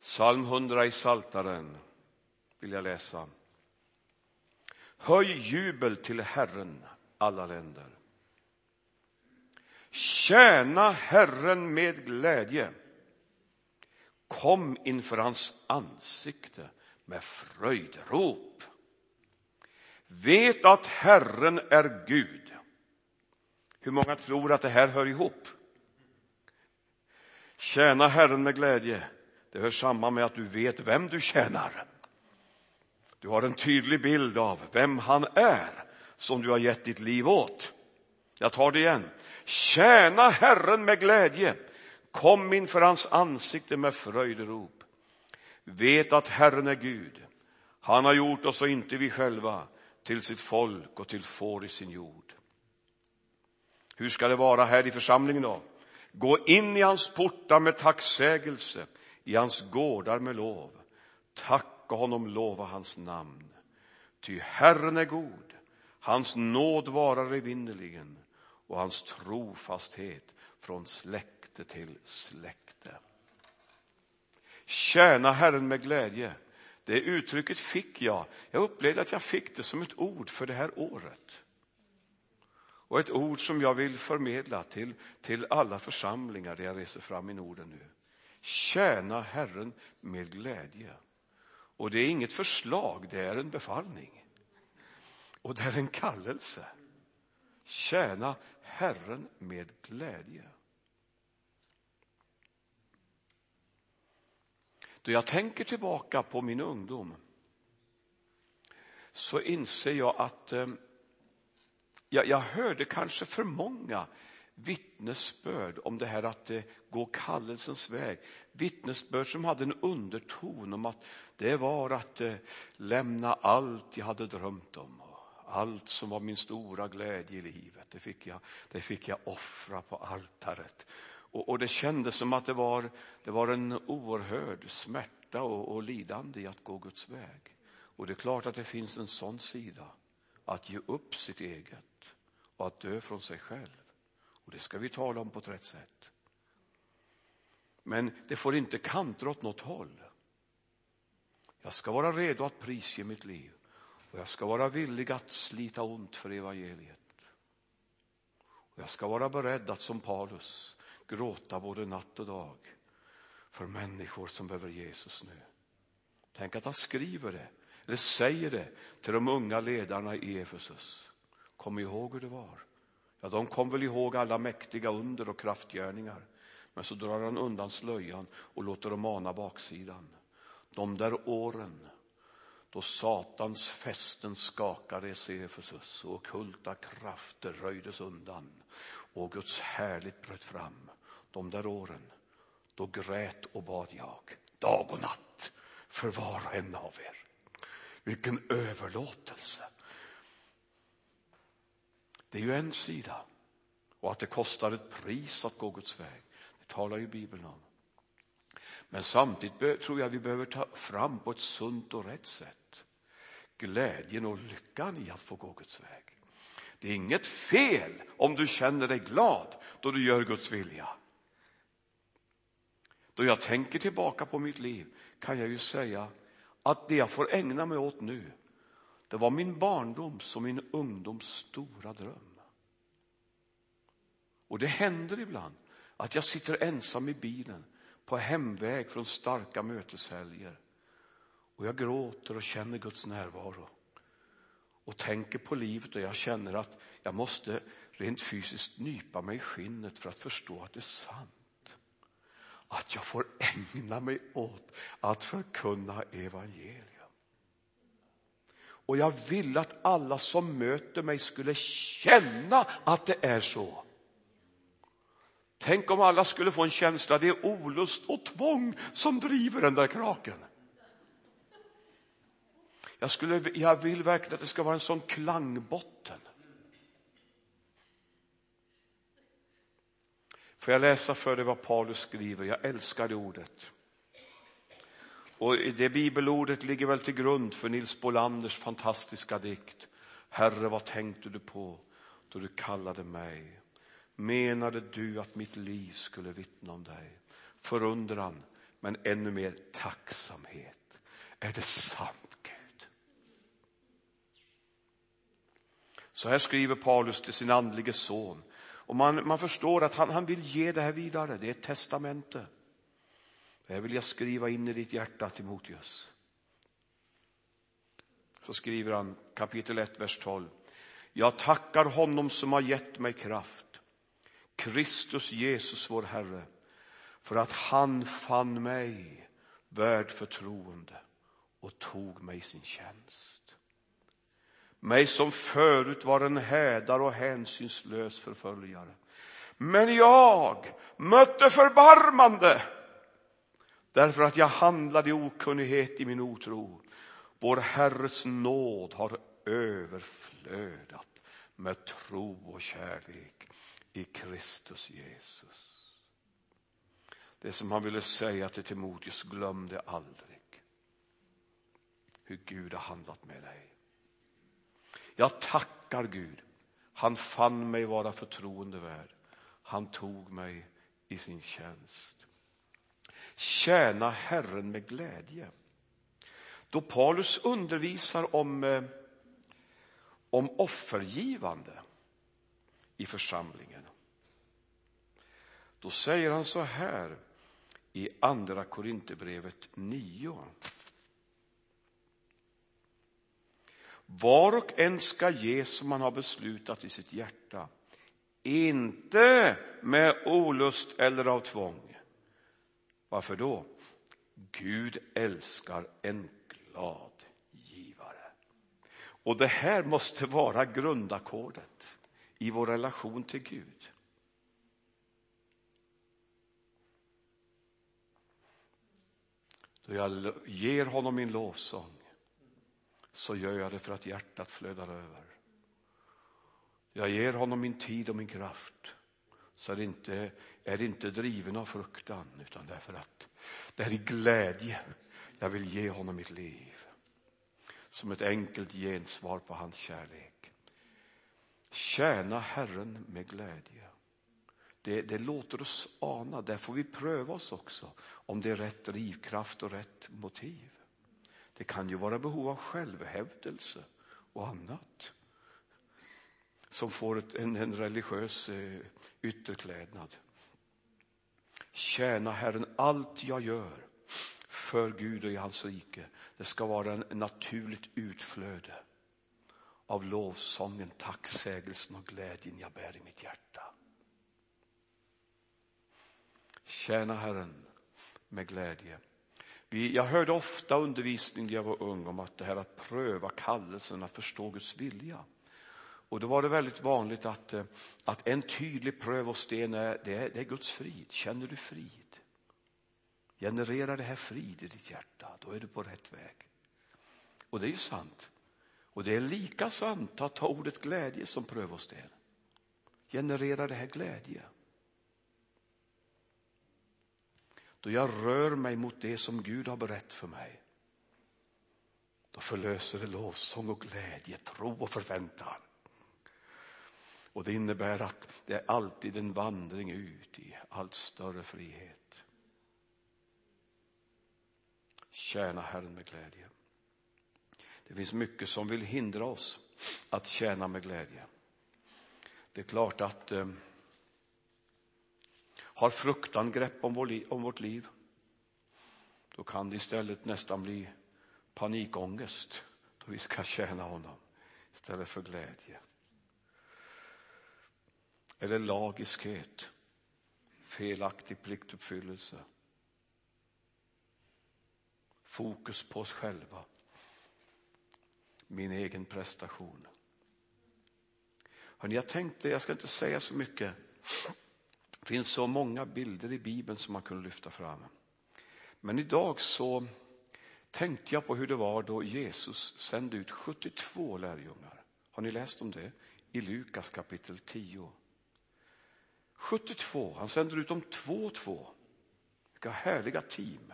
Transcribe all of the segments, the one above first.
Psalm 100 i Saltaren vill jag läsa. Höj jubel till Herren, alla länder. Tjäna Herren med glädje. Kom inför hans ansikte med fröjdrop. Vet att Herren är Gud. Hur många tror att det här hör ihop? Tjäna Herren med glädje. Det hör samman med att du vet vem du tjänar. Du har en tydlig bild av vem han är som du har gett ditt liv åt. Jag tar det igen. Tjäna Herren med glädje. Kom inför hans ansikte med fröjderop. Vet att Herren är Gud. Han har gjort oss och inte vi själva till sitt folk och till får i sin jord. Hur ska det vara här i församlingen då? Gå in i hans portar med tacksägelse, i hans gårdar med lov. Tacka honom, lova hans namn. Ty Herren är god, hans nåd varar evinnerligen och hans trofasthet från släkte till släkte. Tjäna Herren med glädje. Det uttrycket fick jag. Jag upplevde att jag fick det som ett ord för det här året. Och ett ord som jag vill förmedla till, till alla församlingar där jag reser fram i Norden nu. Tjäna Herren med glädje. Och det är inget förslag, det är en befallning. Och det är en kallelse. Tjäna Herren med glädje. Då jag tänker tillbaka på min ungdom så inser jag att eh, jag, jag hörde kanske för många vittnesbörd om det här att gå kallelsens väg. Vittnesbörd som hade en underton om att det var att eh, lämna allt jag hade drömt om. Allt som var min stora glädje i livet, det fick jag, det fick jag offra på altaret. Och, och det kändes som att det var, det var en oerhörd smärta och, och lidande i att gå Guds väg. Och det är klart att det finns en sån sida, att ge upp sitt eget och att dö från sig själv. Och det ska vi tala om på ett rätt sätt. Men det får inte kantra åt något håll. Jag ska vara redo att prisge mitt liv och jag ska vara villig att slita ont för evangeliet. Och jag ska vara beredd att som Paulus gråta både natt och dag för människor som behöver Jesus nu. Tänk att han skriver det, eller säger det till de unga ledarna i Efesus. Kom ihåg hur det var. Ja, de kom väl ihåg alla mäktiga under och kraftgärningar. Men så drar han undan slöjan och låter dem ana baksidan. De där åren då Satans fästen skakade i Efesus och okulta krafter röjdes undan och Guds härligt bröt fram. De där åren, då grät och bad jag dag och natt för var och en av er. Vilken överlåtelse. Det är ju en sida. Och att det kostar ett pris att gå Guds väg, det talar ju Bibeln om. Men samtidigt tror jag vi behöver ta fram på ett sunt och rätt sätt glädjen och lyckan i att få gå Guds väg. Det är inget fel om du känner dig glad då du gör Guds vilja. Då jag tänker tillbaka på mitt liv kan jag ju säga att det jag får ägna mig åt nu, det var min barndoms och min ungdoms stora dröm. Och det händer ibland att jag sitter ensam i bilen på hemväg från starka möteshelger och jag gråter och känner Guds närvaro och tänker på livet och jag känner att jag måste rent fysiskt nypa mig i skinnet för att förstå att det är sant. Att jag får ägna mig åt att förkunna evangeliet. Och jag vill att alla som möter mig skulle känna att det är så. Tänk om alla skulle få en känsla, det är olust och tvång som driver den där kraken. Jag, skulle, jag vill verkligen att det ska vara en sån klangbotten. Får jag läsa för dig vad Paulus skriver? Jag älskar det ordet. Och det bibelordet ligger väl till grund för Nils Bolanders fantastiska dikt. Herre, vad tänkte du på då du kallade mig? Menade du att mitt liv skulle vittna om dig? Förundran, men ännu mer tacksamhet. Är det sant, Gud? Så här skriver Paulus till sin andlige son. Och man, man förstår att han, han vill ge det här vidare. Det är ett testamente. Det här vill jag skriva in i ditt hjärta, Timoteus. Så skriver han kapitel 1, vers 12. Jag tackar honom som har gett mig kraft, Kristus Jesus vår Herre, för att han fann mig värd förtroende och tog mig i sin tjänst. Mig som förut var en hädar och hänsynslös förföljare. Men jag mötte förbarmande därför att jag handlade i okunnighet i min otro. Vår Herres nåd har överflödat med tro och kärlek i Kristus Jesus. Det som han ville säga till Timoteus, glöm det aldrig. Hur Gud har handlat med dig. Jag tackar Gud. Han fann mig vara förtroendevärd. Han tog mig i sin tjänst. Tjäna Herren med glädje. Då Paulus undervisar om, eh, om offergivande i församlingen. Då säger han så här i Andra Korinthierbrevet 9. Var och en ska ge som man har beslutat i sitt hjärta, inte med olust eller av tvång. Varför då? Gud älskar en glad givare. Och det här måste vara grundackordet i vår relation till Gud. Då jag ger honom min lovsång så gör jag det för att hjärtat flödar över. Jag ger honom min tid och min kraft så är det inte, är det inte driven av fruktan utan därför att det är i glädje jag vill ge honom mitt liv. Som ett enkelt gensvar på hans kärlek. Tjäna Herren med glädje. Det, det, låter oss ana, där får vi pröva oss också om det är rätt drivkraft och rätt motiv. Det kan ju vara behov av självhävdelse och annat som får en, en religiös eh, ytterklädnad. Tjäna Herren allt jag gör för Gud och i hans rike. Det ska vara en naturligt utflöde av lovsången, tacksägelsen och glädjen jag bär i mitt hjärta. Tjäna Herren med glädje. Vi, jag hörde ofta undervisning när jag var ung om att det här att pröva kallelsen, att förstå Guds vilja. Och då var det väldigt vanligt att, eh, att en tydlig prövosten är, det är, det är Guds frid. Känner du frid? Genererar det här frid i ditt hjärta, då är du på rätt väg. Och det är ju sant. Och det är lika sant att ta ordet glädje som prövosten. Genererar det här glädje? Då jag rör mig mot det som Gud har berättat för mig. Då förlöser det lovsång och glädje, tro och förväntan. Och det innebär att det är alltid en vandring ut i allt större frihet. Tjäna Herren med glädje. Det finns mycket som vill hindra oss att tjäna med glädje. Det är klart att eh, har fruktan grepp om, vår, om vårt liv, då kan det istället nästan bli panikångest då vi ska tjäna honom istället för glädje. Eller lagiskhet, felaktig pliktuppfyllelse. Fokus på oss själva. Min egen prestation. Hörrni, jag tänkte, jag ska inte säga så mycket. Det finns så många bilder i Bibeln som man kunde lyfta fram. Men idag så tänkte jag på hur det var då Jesus sände ut 72 lärjungar. Har ni läst om det? I Lukas kapitel 10. 72, han sänder ut dem två och två. Vilka härliga team.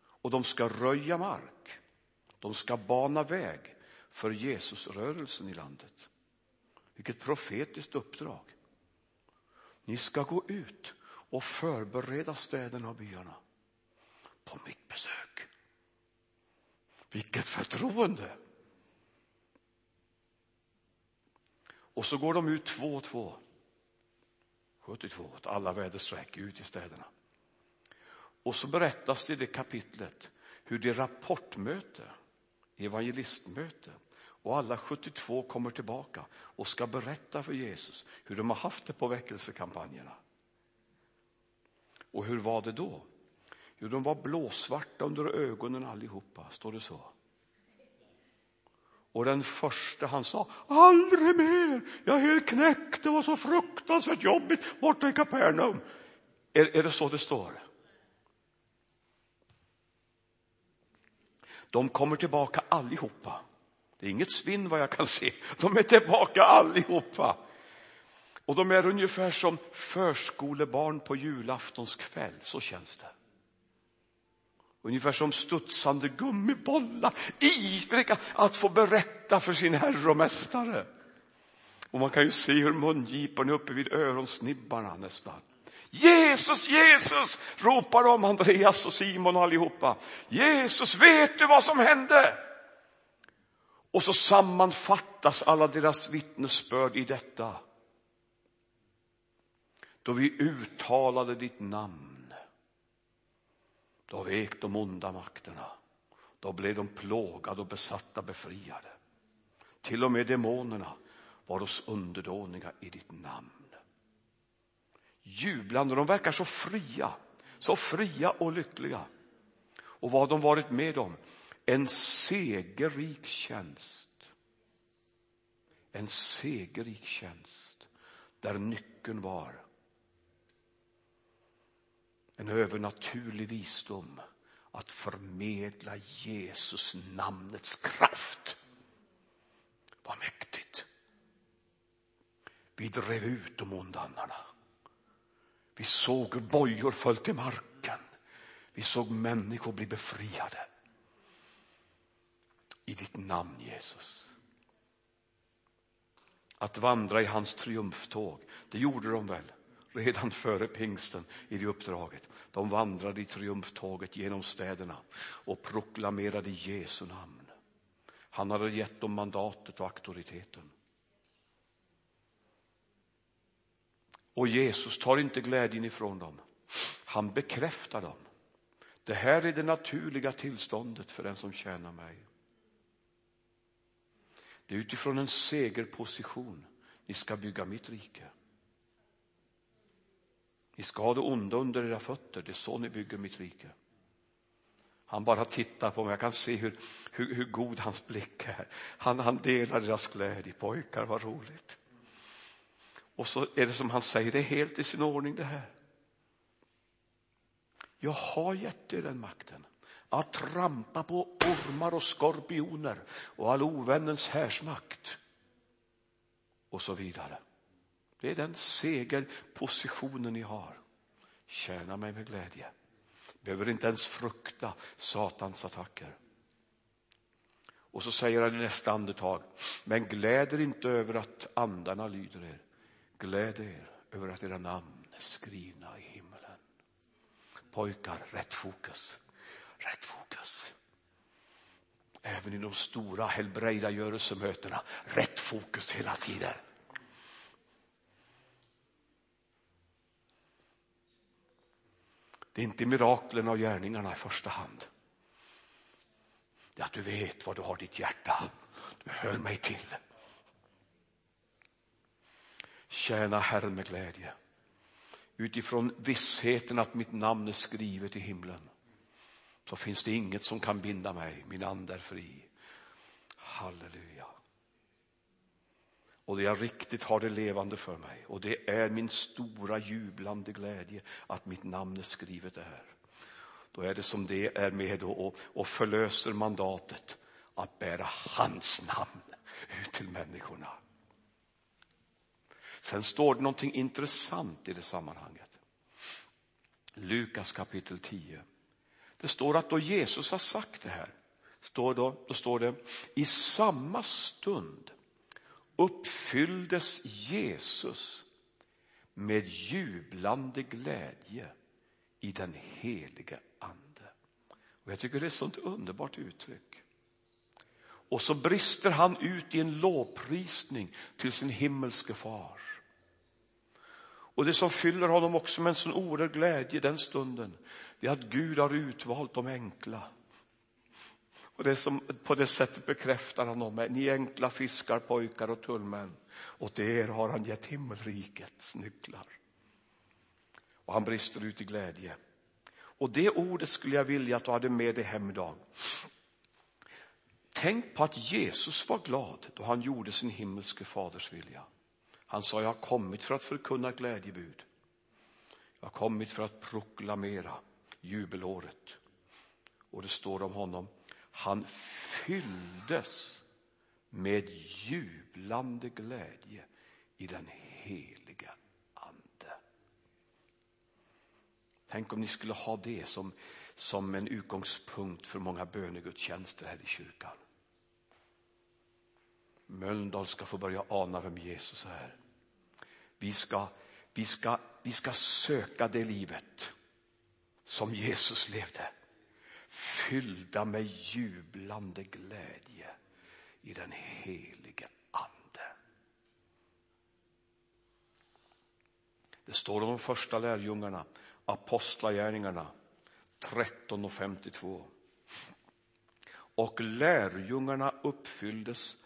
Och de ska röja mark. De ska bana väg för Jesusrörelsen i landet. Vilket profetiskt uppdrag. Ni ska gå ut och förbereda städerna och byarna. På mitt besök. Vilket förtroende! Och så går de ut två och två. 72 åt alla väderstreck ut i städerna. Och så berättas det i det kapitlet hur det rapportmöte, evangelistmöte och alla 72 kommer tillbaka och ska berätta för Jesus hur de har haft det på väckelsekampanjerna. Och hur var det då? Jo, de var blåsvarta under ögonen allihopa, står det så. Och den första han sa, aldrig mer, jag är helt knäckt, det var så fruktansvärt jobbigt borta i Kapernaum. Är, är det så det står? De kommer tillbaka allihopa. Det är inget svinn vad jag kan se. De är tillbaka allihopa. Och de är ungefär som förskolebarn på julaftonskväll, så känns det. Ungefär som studsande gummibollar, ivriga att få berätta för sin herre och mästare. Och man kan ju se hur mungiporna är uppe vid öronsnibbarna nästan. Jesus, Jesus, ropar de Andreas och Simon och allihopa. Jesus, vet du vad som hände? Och så sammanfattas alla deras vittnesbörd i detta. Då vi uttalade ditt namn, då vek de onda makterna. Då blev de plågade och besatta befriade. Till och med demonerna var oss underdåniga i ditt namn. Jublande, de verkar så fria, så fria och lyckliga. Och vad de varit med om, en segerrik tjänst. En segerrik tjänst där nyckeln var en övernaturlig visdom att förmedla Jesus namnets kraft. Vad mäktigt. Vi drev ut de onda andarna. Vi såg hur bojor föll till marken. Vi såg människor bli befriade. I ditt namn, Jesus. Att vandra i hans triumftåg, det gjorde de väl redan före pingsten i det uppdraget. De vandrade i triumftåget genom städerna och proklamerade Jesu namn. Han hade gett dem mandatet och auktoriteten. Och Jesus tar inte glädjen ifrån dem. Han bekräftar dem. Det här är det naturliga tillståndet för den som tjänar mig. Det är utifrån en segerposition ni ska bygga mitt rike. Ni ska ha det onda under era fötter, det är så ni bygger mitt rike. Han bara tittar på mig, jag kan se hur, hur, hur god hans blick är. Han, han delar deras glädje, pojkar vad roligt. Och så är det som han säger, det är helt i sin ordning det här. Jag har gett er den makten att trampa på ormar och skorpioner och all ovännens härsmakt och så vidare. Det är den segerpositionen ni har. Tjäna mig med glädje. Behöver inte ens frukta Satans attacker. Och så säger han i nästa andetag, men gläder inte över att andarna lyder er. Gläd er över att era namn är skrivna i himlen. Pojkar, rätt fokus. Rätt fokus. Även i de stora helbrägdagörelsemötena, rätt fokus hela tiden. Det är inte miraklen och gärningarna i första hand. Det är att du vet vad du har ditt hjärta. Du hör mig till. Tjäna Herren med glädje. Utifrån vissheten att mitt namn är skrivet i himlen så finns det inget som kan binda mig. Min ande är fri. Halleluja. Och det jag riktigt har det levande för mig och det är min stora jublande glädje att mitt namn är skrivet där. Då är det som det är med och, och förlöser mandatet att bära hans namn ut till människorna. Sen står det någonting intressant i det sammanhanget. Lukas kapitel 10. Det står att då Jesus har sagt det här, står då, då står det i samma stund uppfylldes Jesus med jublande glädje i den helige ande. Och jag tycker det är ett sånt underbart uttryck. Och så brister han ut i en lovprisning till sin himmelske far. Och det som fyller honom också med en sån oerhörd glädje den stunden, det är att Gud har utvalt de enkla. Och det som på det sättet bekräftar han dem, ni enkla fiskar, pojkar och tullmän. Åt er har han gett himmelrikets nycklar. Och han brister ut i glädje. Och det ordet skulle jag vilja att du hade med dig hem idag. Tänk på att Jesus var glad då han gjorde sin himmelske faders vilja. Han sa, jag har kommit för att förkunna glädjebud. Jag har kommit för att proklamera jubelåret. Och det står om honom, han fylldes med jublande glädje i den heliga ande. Tänk om ni skulle ha det som, som en utgångspunkt för många bönegudstjänster här i kyrkan. Mölndal ska få börja ana vem Jesus är. Vi ska, vi ska, vi ska söka det livet som Jesus levde. Fyllda med jublande glädje i den helige Ande. Det står om de första lärjungarna, Apostlagärningarna 13 och 52. Och lärjungarna uppfylldes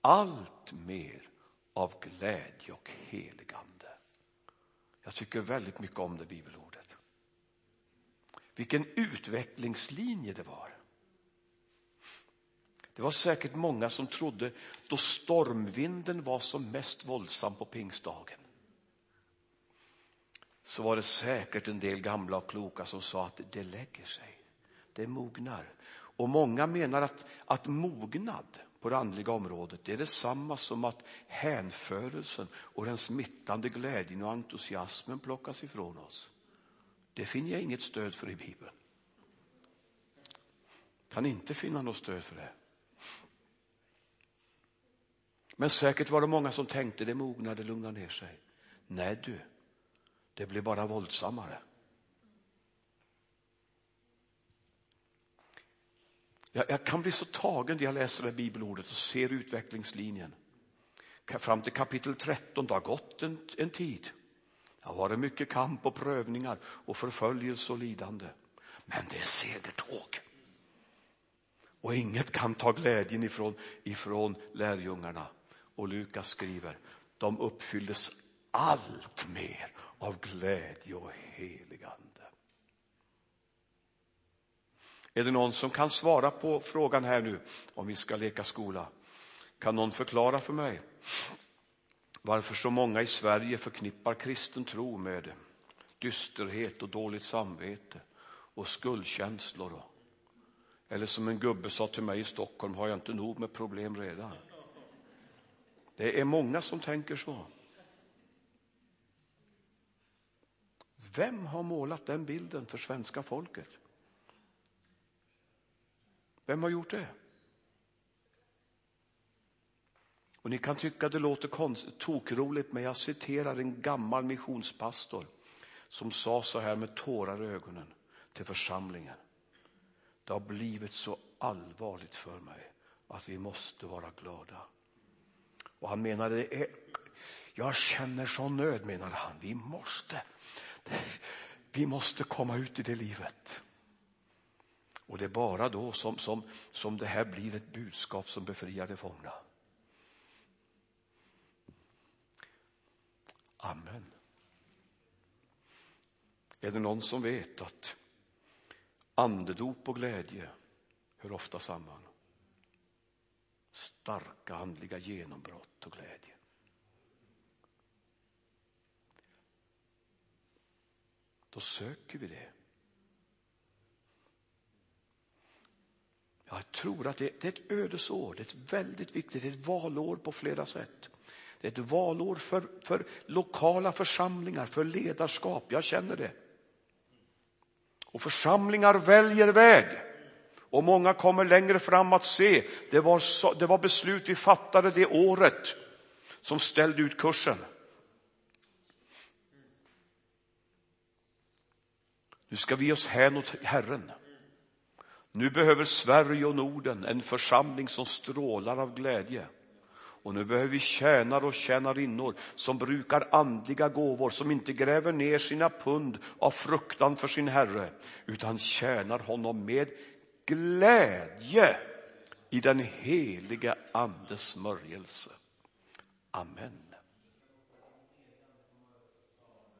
allt mer av glädje och heligande. Jag tycker väldigt mycket om det bibelordet. Vilken utvecklingslinje det var. Det var säkert många som trodde då stormvinden var som mest våldsam på pingstdagen. Så var det säkert en del gamla och kloka som sa att det lägger sig, det mognar. Och många menar att, att mognad på det andliga området, det är detsamma som att hänförelsen och den smittande glädjen och entusiasmen plockas ifrån oss. Det finner jag inget stöd för i Bibeln. Kan inte finna något stöd för det. Men säkert var det många som tänkte det mognade, lugna ner sig. Nej du, det blev bara våldsammare. Jag, jag kan bli så tagen när jag läser det bibelordet och ser utvecklingslinjen. Fram till kapitel 13, det har gått en, en tid. Det har varit mycket kamp och prövningar och förföljelse och lidande. Men det är segertåg. Och inget kan ta glädjen ifrån, ifrån lärjungarna. Och Lukas skriver, de uppfylldes allt mer av glädje och heligande. Är det någon som kan svara på frågan här nu om vi ska leka skola? Kan någon förklara för mig varför så många i Sverige förknippar kristen tro med dysterhet och dåligt samvete och skuldkänslor? Eller som en gubbe sa till mig i Stockholm, har jag inte nog med problem redan? Det är många som tänker så. Vem har målat den bilden för svenska folket? Vem har gjort det? Och ni kan tycka det låter konstigt, tokroligt, men jag citerar en gammal missionspastor som sa så här med tårar i ögonen till församlingen. Det har blivit så allvarligt för mig att vi måste vara glada. Och han menade, eh, jag känner sån nöd, menade han. Vi måste, vi måste komma ut i det livet. Och det är bara då som, som, som det här blir ett budskap som befriar de fångna. Amen. Är det någon som vet att andedop och glädje hör ofta samman? Starka andliga genombrott och glädje. Då söker vi det. Jag tror att det, är ett ödesår, det är ett väldigt viktigt, det är ett valår på flera sätt. Det är ett valår för, för lokala församlingar, för ledarskap, jag känner det. Och församlingar väljer väg. Och många kommer längre fram att se, det var, så, det var beslut vi fattade det året som ställde ut kursen. Nu ska vi ge oss hän åt Herren. Nu behöver Sverige och Norden en församling som strålar av glädje. Och nu behöver vi tjänare och tjänarinnor som brukar andliga gåvor, som inte gräver ner sina pund av fruktan för sin Herre, utan tjänar honom med glädje i den heliga Andes smörjelse. Amen.